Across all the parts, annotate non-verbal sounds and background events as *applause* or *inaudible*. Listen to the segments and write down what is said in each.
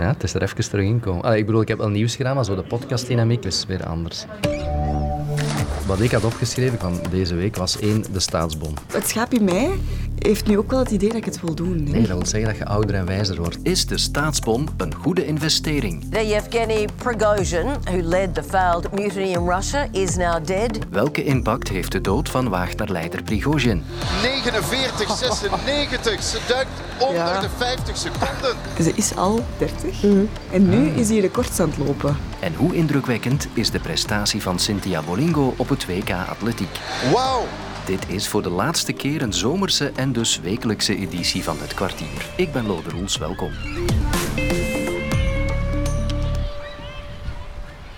Ja, het is er even terug inkomen. Allee, ik bedoel, ik heb wel nieuws gedaan, maar zo de podcastdynamiek is weer anders. Wat ik had opgeschreven van deze week was één, de staatsbon. Het schaap in mij heeft nu ook wel het idee dat ik het wil doen. Nee, dat wil zeggen dat je ouder en wijzer wordt. Is de staatsbon een goede investering? The Yevgeny Prigozhin, who led the failed mutiny in Russia, is now dead. Welke impact heeft de dood van Wagner-leider Prigozhin? 49, 96. Ze duikt onder Ja. de 50 seconden. Ze is al 30 en nu is hij records aan het lopen. En hoe indrukwekkend is de prestatie van Cynthia Bolingo op het WK Atletiek? Wauw. Dit is voor de laatste keer een zomerse en dus wekelijkse editie van het kwartier. Ik ben Lode Roels, welkom.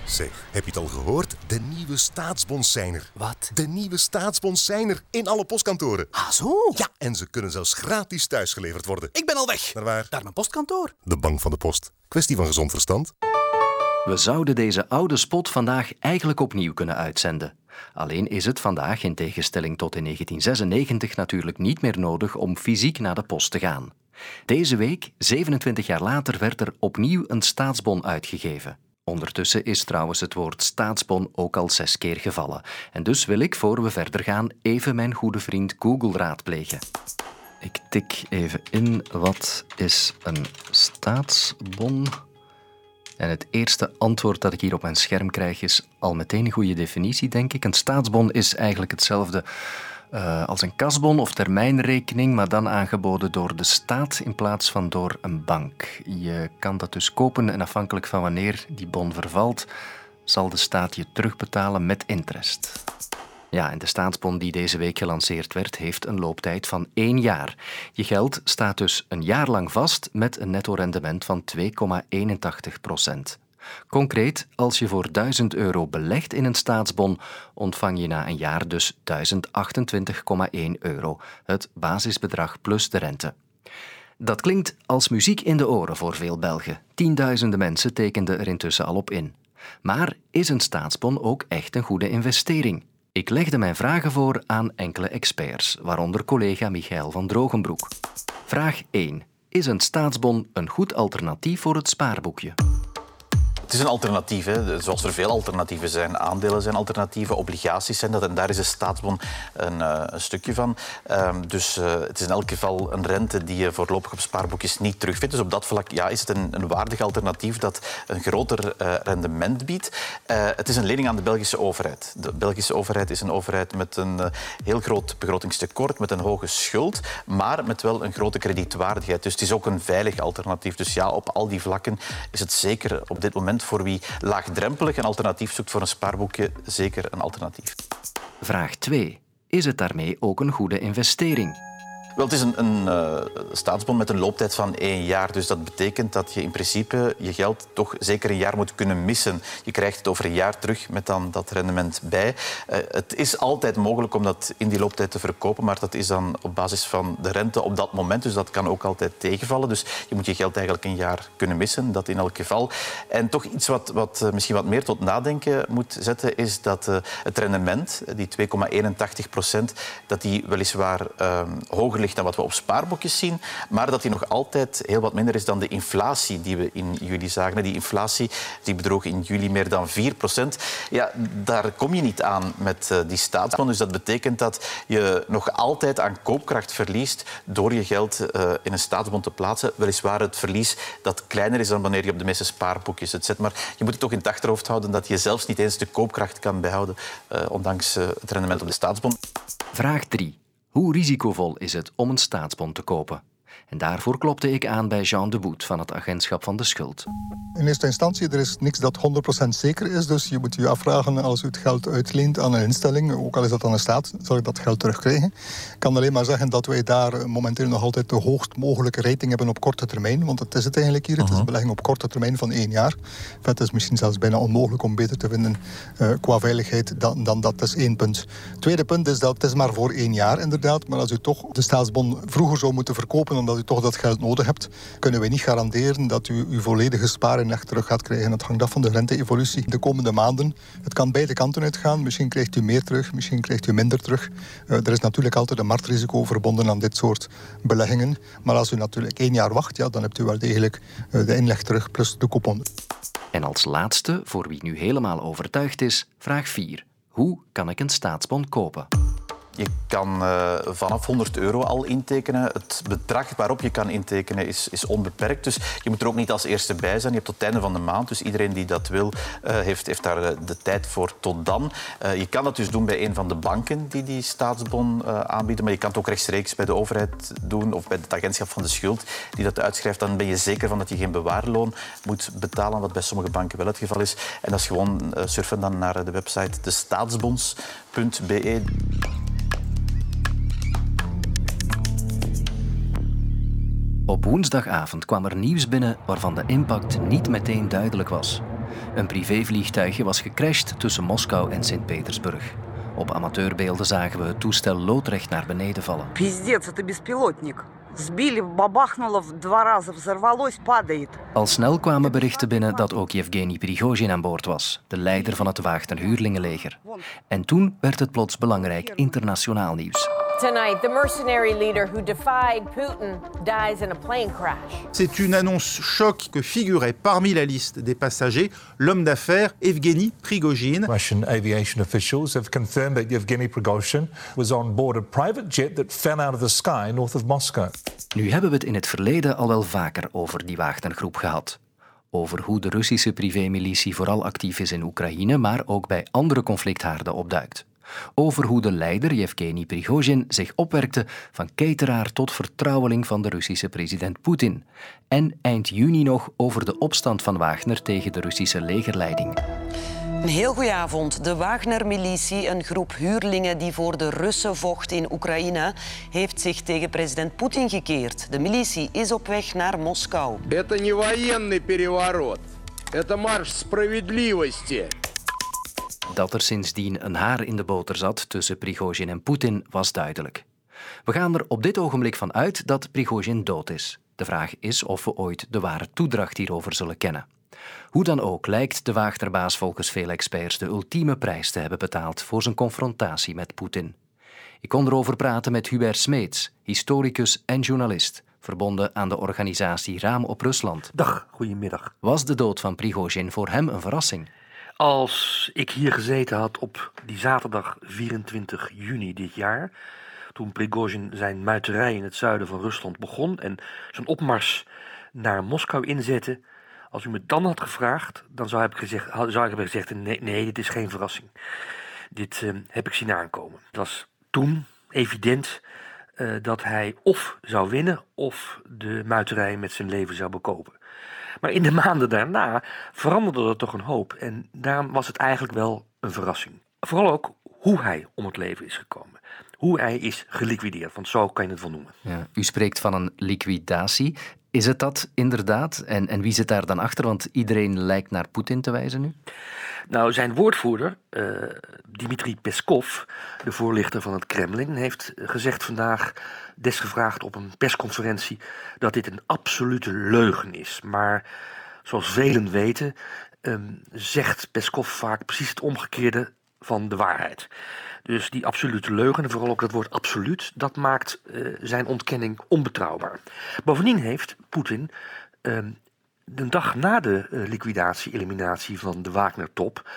Zeg, heb je het al gehoord? De nieuwe staatsbons zijn er. Wat? De nieuwe staatsbons zijn er in alle postkantoren. Ah, zo? Ja, en ze kunnen zelfs gratis thuisgeleverd worden. Ik ben al weg. Naar waar? Naar mijn postkantoor. De bank van de post. Kwestie van gezond verstand. We zouden deze oude spot vandaag eigenlijk opnieuw kunnen uitzenden. Alleen is het vandaag, in tegenstelling tot in 1996, natuurlijk niet meer nodig om fysiek naar de post te gaan. Deze week, 27 jaar later, werd er opnieuw een staatsbon uitgegeven. Ondertussen is trouwens het woord staatsbon ook al zes keer gevallen. En dus wil ik, voor we verder gaan, even mijn goede vriend Google raadplegen. Ik tik even in wat is een staatsbon. En het eerste antwoord dat ik hier op mijn scherm krijg is al meteen een goede definitie, denk ik. Een staatsbon is eigenlijk hetzelfde eh, als een kasbon of termijnrekening, maar dan aangeboden door de staat in plaats van door een bank. Je kan dat dus kopen en afhankelijk van wanneer die bon vervalt, zal de staat je terugbetalen met interest. Ja, en de staatsbon die deze week gelanceerd werd, heeft een looptijd van één jaar. Je geld staat dus een jaar lang vast met een netto rendement van 2,81 procent. Concreet, als je voor 1000 euro belegt in een staatsbon, ontvang je na een jaar dus 1028,1 euro, het basisbedrag plus de rente. Dat klinkt als muziek in de oren voor veel Belgen. Tienduizenden mensen tekenden er intussen al op in. Maar is een staatsbon ook echt een goede investering? Ik legde mijn vragen voor aan enkele experts, waaronder collega Michael van Drogenbroek. Vraag 1. Is een staatsbon een goed alternatief voor het spaarboekje? Het is een alternatief, hè. zoals er veel alternatieven zijn. Aandelen zijn alternatieven, obligaties zijn dat. En daar is de staatsbon een, eh, een stukje van. Ehm, dus eh, het is in elk geval een rente die je voorlopig op spaarboekjes niet terugvindt. Dus op dat vlak ja, is het een, een waardig alternatief dat een groter eh, rendement biedt. Het is een lening aan de Belgische overheid. De Belgische overheid is een overheid met een heel groot begrotingstekort, met een hoge schuld, maar met wel een grote kredietwaardigheid. Dus het is ook een veilig alternatief. Dus ja, op al die vlakken is het zeker op dit moment voor wie laagdrempelig een alternatief zoekt voor een spaarboekje, zeker een alternatief. Vraag 2. Is het daarmee ook een goede investering? Wel, het is een, een eh, staatsbon met een looptijd van één jaar. Dus dat betekent dat je in principe je geld toch zeker een jaar moet kunnen missen. Je krijgt het over een jaar terug met dan dat rendement bij. Eh, het is altijd mogelijk om dat in die looptijd te verkopen, maar dat is dan op basis van de rente op dat moment. Dus dat kan ook altijd tegenvallen. Dus je moet je geld eigenlijk een jaar kunnen missen, dat in elk geval. En toch iets wat, wat eh, misschien wat meer tot nadenken moet zetten, is dat het rendement, die 2,81 procent, dat die weliswaar eh, hoger dan wat we op spaarboekjes zien, maar dat die nog altijd heel wat minder is dan de inflatie die we in juli zagen. Die inflatie die bedroeg in juli meer dan 4 procent. Ja, daar kom je niet aan met eh, die staatsbon. Dus dat betekent dat je nog altijd aan koopkracht verliest door je geld eh, in een staatsbon te plaatsen. Weliswaar het verlies dat kleiner is dan wanneer je op de meeste spaarboekjes het zet. Maar je moet het toch in het achterhoofd houden dat je zelfs niet eens de koopkracht kan behouden, eh, ondanks het rendement op de staatsbon. Vraag 3. Hoe risicovol is het om een staatsbon te kopen? En daarvoor klopte ik aan bij Jean de Boet van het Agentschap van de Schuld. In eerste instantie, er is niks dat 100% zeker is. Dus je moet je afvragen als u het geld uitleent aan een instelling, ook al is dat aan de staat, zal ik dat geld terugkrijgen. Ik kan alleen maar zeggen dat wij daar momenteel nog altijd de hoogst mogelijke rating hebben op korte termijn. Want het is het eigenlijk hier. Het is een belegging op korte termijn van één jaar. Het is misschien zelfs bijna onmogelijk om beter te vinden eh, qua veiligheid dan, dan dat. Dat is één punt. Tweede punt is dat het is maar voor één jaar inderdaad. Maar als u toch de staatsbon vroeger zou moeten verkopen omdat u toch dat geld nodig hebt, kunnen wij niet garanderen dat u uw volledige spaarrecht terug gaat krijgen. Het hangt af van de rente-evolutie de komende maanden. Het kan beide kanten uitgaan. Misschien krijgt u meer terug, misschien krijgt u minder terug. Uh, er is natuurlijk altijd een marktrisico verbonden aan dit soort beleggingen. Maar als u natuurlijk één jaar wacht, ja, dan hebt u wel degelijk uh, de inleg terug plus de coupon. En als laatste, voor wie nu helemaal overtuigd is, vraag 4. Hoe kan ik een staatsbond kopen? Je kan uh, vanaf 100 euro al intekenen. Het bedrag waarop je kan intekenen is, is, onbeperkt. Dus je moet er ook niet als eerste bij zijn. Je hebt tot het einde van de maand. Dus iedereen die dat wil, uh, heeft, heeft, daar de, de tijd voor tot dan. Je kan dat dus doen bij een van de banken die die staatsbon aanbieden. Maar je kan het ook rechtstreeks bij de overheid doen of bij het agentschap van de schuld die dat uitschrijft. Dan ben je zeker van dat je geen bewaarloon moet betalen, wat bij sommige banken wel het geval is. En dat is gewoon surfen dan naar de website destaatsbonds.be. Op woensdagavond kwam er nieuws binnen waarvan de impact niet meteen duidelijk was. Een privévliegtuigje was gecrashed tussen Moskou en Sint-Petersburg. Op amateurbeelden zagen we het toestel loodrecht naar beneden vallen. Пиздец, это беспилотник. Сбили, бабахнуло, два раза взорвалось, падает. Al snel kwamen berichten binnen dat ook Yevgeny Prigozhin aan boord was, de leider van het Wagner-huurlingenleger. En toen werd het plots belangrijk internationaal nieuws. Tonight, the mercenary leader who defied Putin dies in a plane crash. C'est une annonce choc que figurait parmi la liste des passagers l'homme d'affaires Evgeny Prigozhin. Russian aviation officials have confirmed that Yevgeny Prigozhin was on board a private jet that fell out of the sky north of Moscow. Nu hebben we het in het verleden al wel vaker over die Wagner-groep gehad. Over hoe de Russische privémilitie vooral actief is in Oekraïne, maar ook bij andere conflicthaarden opduikt over hoe de leider Yevgeny Prigozhin zich opwerkte van cateraar tot vertrouweling van de Russische president Poetin. En eind juni nog over de opstand van Wagner tegen de Russische legerleiding. Een heel goede avond. De Wagner-militie, een groep huurlingen die voor de Russen vocht in Oekraïne, heeft zich tegen president Poetin gekeerd. De militie is op weg naar Moskou. Это не военный переворот. Это марш справедливости. Dat er sindsdien een haar in de boter zat tussen Prigozhin en Poetin was duidelijk. We gaan er op dit ogenblik van uit dat Prigozhin dood is. De vraag is of we ooit de ware toedracht hierover zullen kennen. Hoe dan ook lijkt de Wagnerbaas volgens veel experts de ultieme prijs te hebben betaald voor zijn confrontatie met Poetin. Ik kon erover praten met Hubert Smeets, historicus en journalist, verbonden aan de organisatie Raam op Rusland. Dag, goedemiddag. Was de dood van Prigozhin voor hem een verrassing? Als ik hier gezeten had op die zaterdag 24 juni dit jaar, toen Prigozhin zijn muiterij in het zuiden van Rusland begon en zijn opmars naar Moskou inzette, als u me dan had gevraagd, dan zou, ik gezegd, zou ik hebben gezegd: nee, nee, dit is geen verrassing. Dit uh, heb ik zien aankomen. Het was toen evident uh, dat hij of zou winnen of de muiterij met zijn leven zou bekopen. Maar in de *laughs* maanden daarna veranderde er toch een hoop. En daarom was het eigenlijk wel een verrassing. Vooral ook hoe hij om het leven is gekomen. Hoe hij is geliquideerd, want zo kan je het wel noemen. Ja, u spreekt van een liquidatie. Is het dat inderdaad? En, en wie zit daar dan achter? Want iedereen lijkt naar Poetin te wijzen nu. Nou, zijn woordvoerder, uh, Dmitri Peskov, de voorlichter van het Kremlin, heeft gezegd vandaag, desgevraagd op een persconferentie, dat dit een absolute leugen is. Maar zoals velen weten, um, zegt Peskov vaak precies het omgekeerde van de waarheid. Dus die absolute leugen, en vooral ook dat woord absoluut, dat maakt uh, zijn ontkenning onbetrouwbaar. Bovendien heeft Poetin uh, de dag na de uh, liquidatie, eliminatie van de Wagner-top,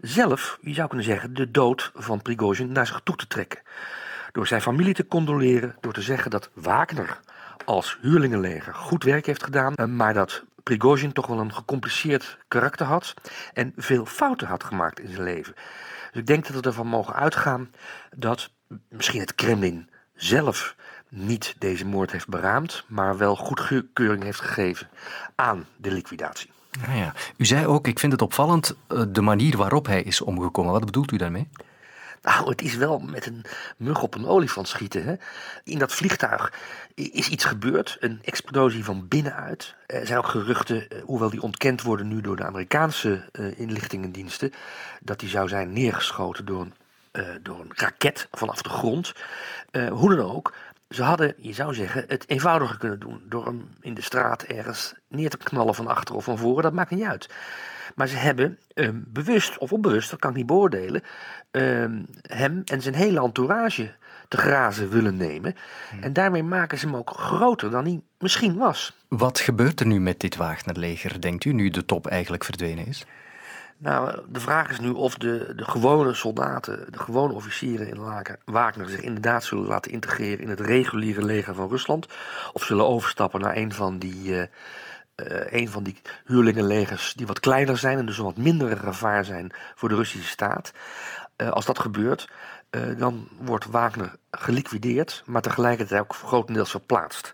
zelf, je zou kunnen zeggen, de dood van Prigozhin naar zich toe te trekken. Door zijn familie te condoleren, door te zeggen dat Wagner als huurlingenleger goed werk heeft gedaan, maar dat Prigozhin toch wel een gecompliceerd karakter had en veel fouten had gemaakt in zijn leven. Dus ik denk dat we ervan mogen uitgaan dat misschien het Kremlin zelf niet deze moord heeft beraamd, maar wel goedkeuring heeft gegeven aan de liquidatie. Nou ja, u zei ook, ik vind het opvallend, eh, de manier waarop hij is omgekomen. Wat bedoelt u daarmee? Nou, het is wel met een mug op een olifant schieten. Hè? In dat vliegtuig is iets gebeurd, een explosie van binnenuit. Er zijn ook geruchten, eh, hoewel die ontkend worden nu door de Amerikaanse uh, inlichtingendiensten, dat die zou zijn neergeschoten door een, uh, door een raket vanaf de grond. hoe dan ook, Ze hadden, je zou zeggen, het eenvoudiger kunnen doen. Door hem in de straat ergens neer te knallen van achter of van voren. Dat maakt niet uit. Maar ze hebben ehm, bewust of onbewust, dat kan ik niet beoordelen, ehm, hem en zijn hele entourage te grazen willen nemen. En daarmee maken ze hem ook groter dan hij misschien was. Wat gebeurt er nu met dit Wagnerleger, denkt u, nu de top eigenlijk verdwenen is? Nou, de vraag is nu of de, de gewone soldaten, de gewone officieren in Laken, Wagner zich inderdaad zullen laten integreren in het reguliere leger van Rusland. Of zullen overstappen naar een van die, uh, een van die huurlingenlegers die wat kleiner zijn en dus een wat minder gevaar zijn voor de Russische staat. Uh, als dat gebeurt, dan wordt Wagner geliquideerd, maar tegelijkertijd ook grotendeels verplaatst.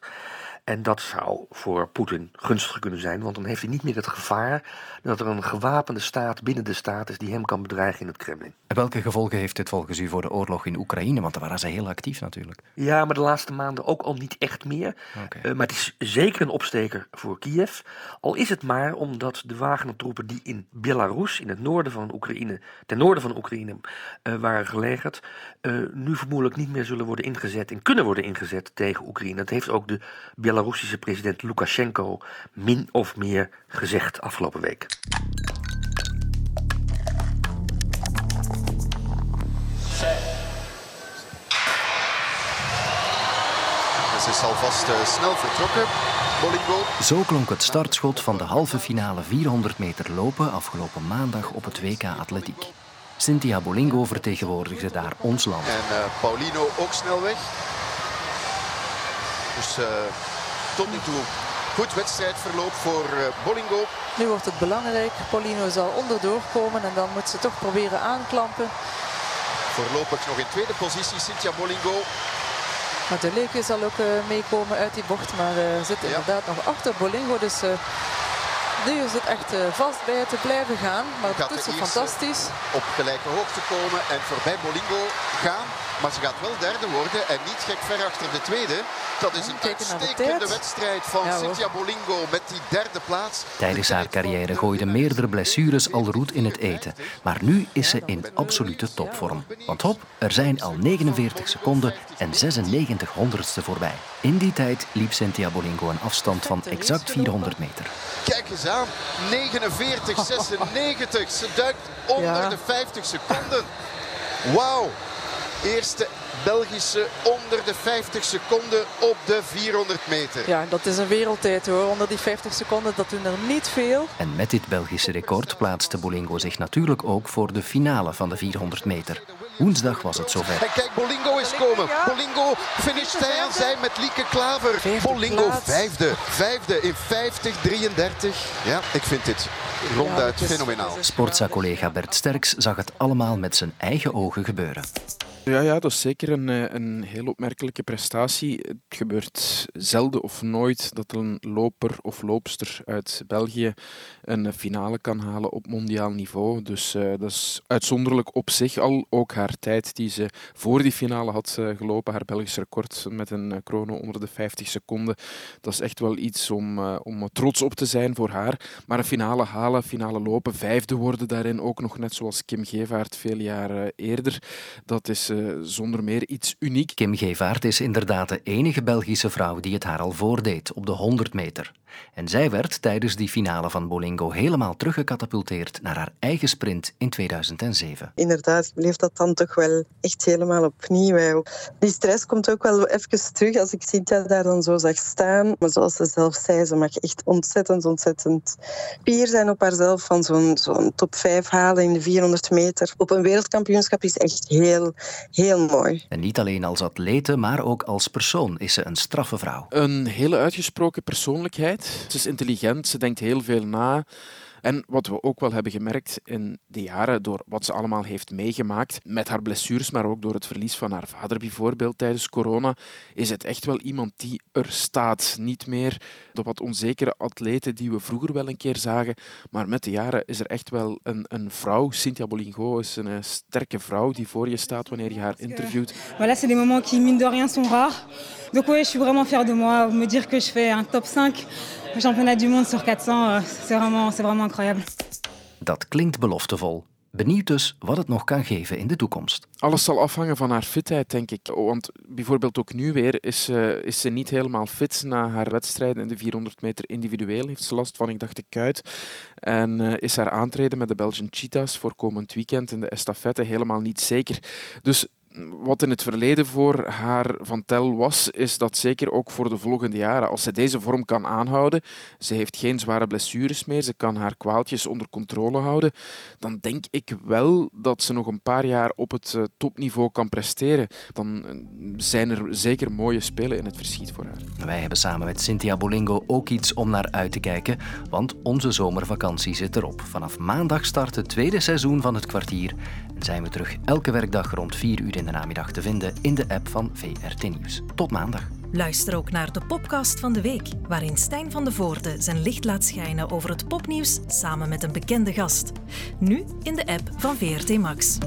En dat zou voor Poetin gunstig kunnen zijn, want dan heeft hij niet meer het gevaar dat er een gewapende staat binnen de staat is die hem kan bedreigen in het Kremlin. En welke gevolgen heeft dit volgens u voor de oorlog in Oekraïne? Want daar waren ze heel actief natuurlijk. Ja, maar de laatste maanden ook al niet echt meer. Okay. Uh, maar het is zeker een opsteker voor Kiev. Al is het maar omdat de Wagner-troepen die in Belarus, in het noorden van Oekraïne, ten noorden van Oekraïne, uh, waren gelegerd, uh, nu vermoedelijk niet meer zullen worden ingezet en kunnen worden ingezet tegen Oekraïne. Dat heeft ook de Belarusische president Lukashenko min of meer gezegd afgelopen week. Ze is alvast uh, snel vertrokken. Zo klonk het startschot van de halve finale 400 meter lopen afgelopen maandag op het WK Atletiek. Cynthia Bolingo vertegenwoordigde daar ons land. En uh, Paulino ook snel weg. Dus uh, tot nu toe goed wedstrijdverloop voor uh, Bolingo. Nu wordt het belangrijk. Paulino zal onderdoor komen en dan moet ze toch proberen aanklampen. Voorlopig nog in tweede positie Cynthia Bolingo. Maar de Leuke zal ook uh, meekomen uit die bocht, maar uh, zit inderdaad ja. nog achter Bolingo. Dus nu is het echt vast bij te blijven gaan. Maar het doet ze fantastisch. Op gelijke hoogte komen en voorbij Bolingo gaan. Maar ze gaat wel derde worden en niet gek ver achter de tweede. Dat is een uitstekende wedstrijd van ja, Cynthia Bolingo met die derde plaats. Tijdens haar carrière gooide meerdere blessures al roet in het eten. Maar nu is ze in absolute topvorm. Want hop, er zijn al 49 seconden en 96 honderdste voorbij. In die tijd liep Cynthia Bolingo een afstand van exact 400 meter. Kijk eens aan, 49, 96. Ze duikt onder ja. de 50 seconden. Wauw. Eerste Belgische onder de 50 seconden op de 400 meter. Ja, dat is een wereldtijd hoor. Onder die 50 seconden, dat doen er niet veel. En met dit Belgische record plaatste Bolingo zich natuurlijk ook voor de finale van de 400 meter. Woensdag was het zover. En kijk, Bolingo is komen. Bolingo finisht hij aan zij met Lieke Klaver. Bolingo vijfde. Vijfde in 50-33. Ja, ik vind dit ronduit fenomenaal. Sportza-collega Bert Sterks zag het allemaal met zijn eigen ogen gebeuren. Ja, ja, dat is zeker een, een heel opmerkelijke prestatie. Het gebeurt zelden of nooit dat een loper of loopster uit België een finale kan halen op mondiaal niveau. Dus uh, dat is uitzonderlijk op zich al. Ook haar tijd die ze voor die finale had uh, gelopen, haar Belgisch record met een chrono onder de 50 seconden. Dat is echt wel iets om, om trots op te zijn voor haar. Maar een finale halen, finale lopen, vijfde worden daarin ook nog net zoals Kim Gevaert veel jaar eerder. Dat is zonder meer iets uniek. Kim Gevaert is inderdaad de enige Belgische vrouw die het haar al voordeed op de 100 meter. En zij werd tijdens die finale van Bolingo helemaal teruggecatapulteerd naar haar eigen sprint in 2007. Inderdaad, bleef dat dan toch wel echt helemaal opnieuw. Die stress komt ook wel even terug als ik Cynthia daar dan zo zag staan. Maar zoals ze zelf zei, ze mag echt ontzettend, ontzettend pier zijn op haarzelf van zo'n zo'n top 5 halen in de 400 meter. Op een wereldkampioenschap is echt heel, heel mooi. En niet alleen als atlete, maar ook als persoon is ze een straffe vrouw. Een hele uitgesproken persoonlijkheid. Ze is intelligent, ze denkt heel veel na. En wat we ook wel hebben gemerkt in de jaren, door wat ze allemaal heeft meegemaakt, met haar blessures, maar ook door het verlies van haar vader bijvoorbeeld tijdens corona, is het echt wel iemand die er staat. Niet meer de wat onzekere atleten die we vroeger wel een keer zagen, maar met de jaren is er echt wel een, een vrouw. Cynthia Bolingo is een, een sterke vrouw die voor je staat wanneer je haar interviewt. Voilà, c'est des moments qui, mine de rien, sont rares. Donc oui, je suis vraiment fière de moi. Me dire que je fais un top 5 championnat du monde sur 400, c'est vraiment, c'est vraiment incroyable. Dat klinkt beloftevol. Benieuwd dus wat het nog kan geven in de toekomst. Alles zal afhangen van haar fitheid, denk ik. Want bijvoorbeeld ook nu weer is, uh, is ze niet helemaal fit na haar wedstrijden in de 400 meter individueel. Heeft ze last van, ik dacht, de kuit. En uh, is haar aantreden met de Belgian Cheetahs voor komend weekend in de estafette helemaal niet zeker. Dus wat in het verleden voor haar van tel was, is dat zeker ook voor de volgende jaren. Als ze deze vorm kan aanhouden, ze heeft geen zware blessures meer, ze kan haar kwaaltjes onder controle houden, dan denk ik wel dat ze nog een paar jaar op het eh, topniveau kan presteren. Dan eh, zijn er zeker mooie spelen in het verschiet voor haar. Wij hebben samen met Cynthia Bolingo ook iets om naar uit te kijken, want onze zomervakantie zit erop. Vanaf maandag start het tweede seizoen van het kwartier zijn we terug elke werkdag rond 4 uur in de namiddag te vinden in de app van VRT Nieuws. Tot maandag. Luister ook naar de podcast van de week, waarin Stijn van de Voorde zijn licht laat schijnen over het popnieuws samen met een bekende gast. Nu in de app van VRT Max.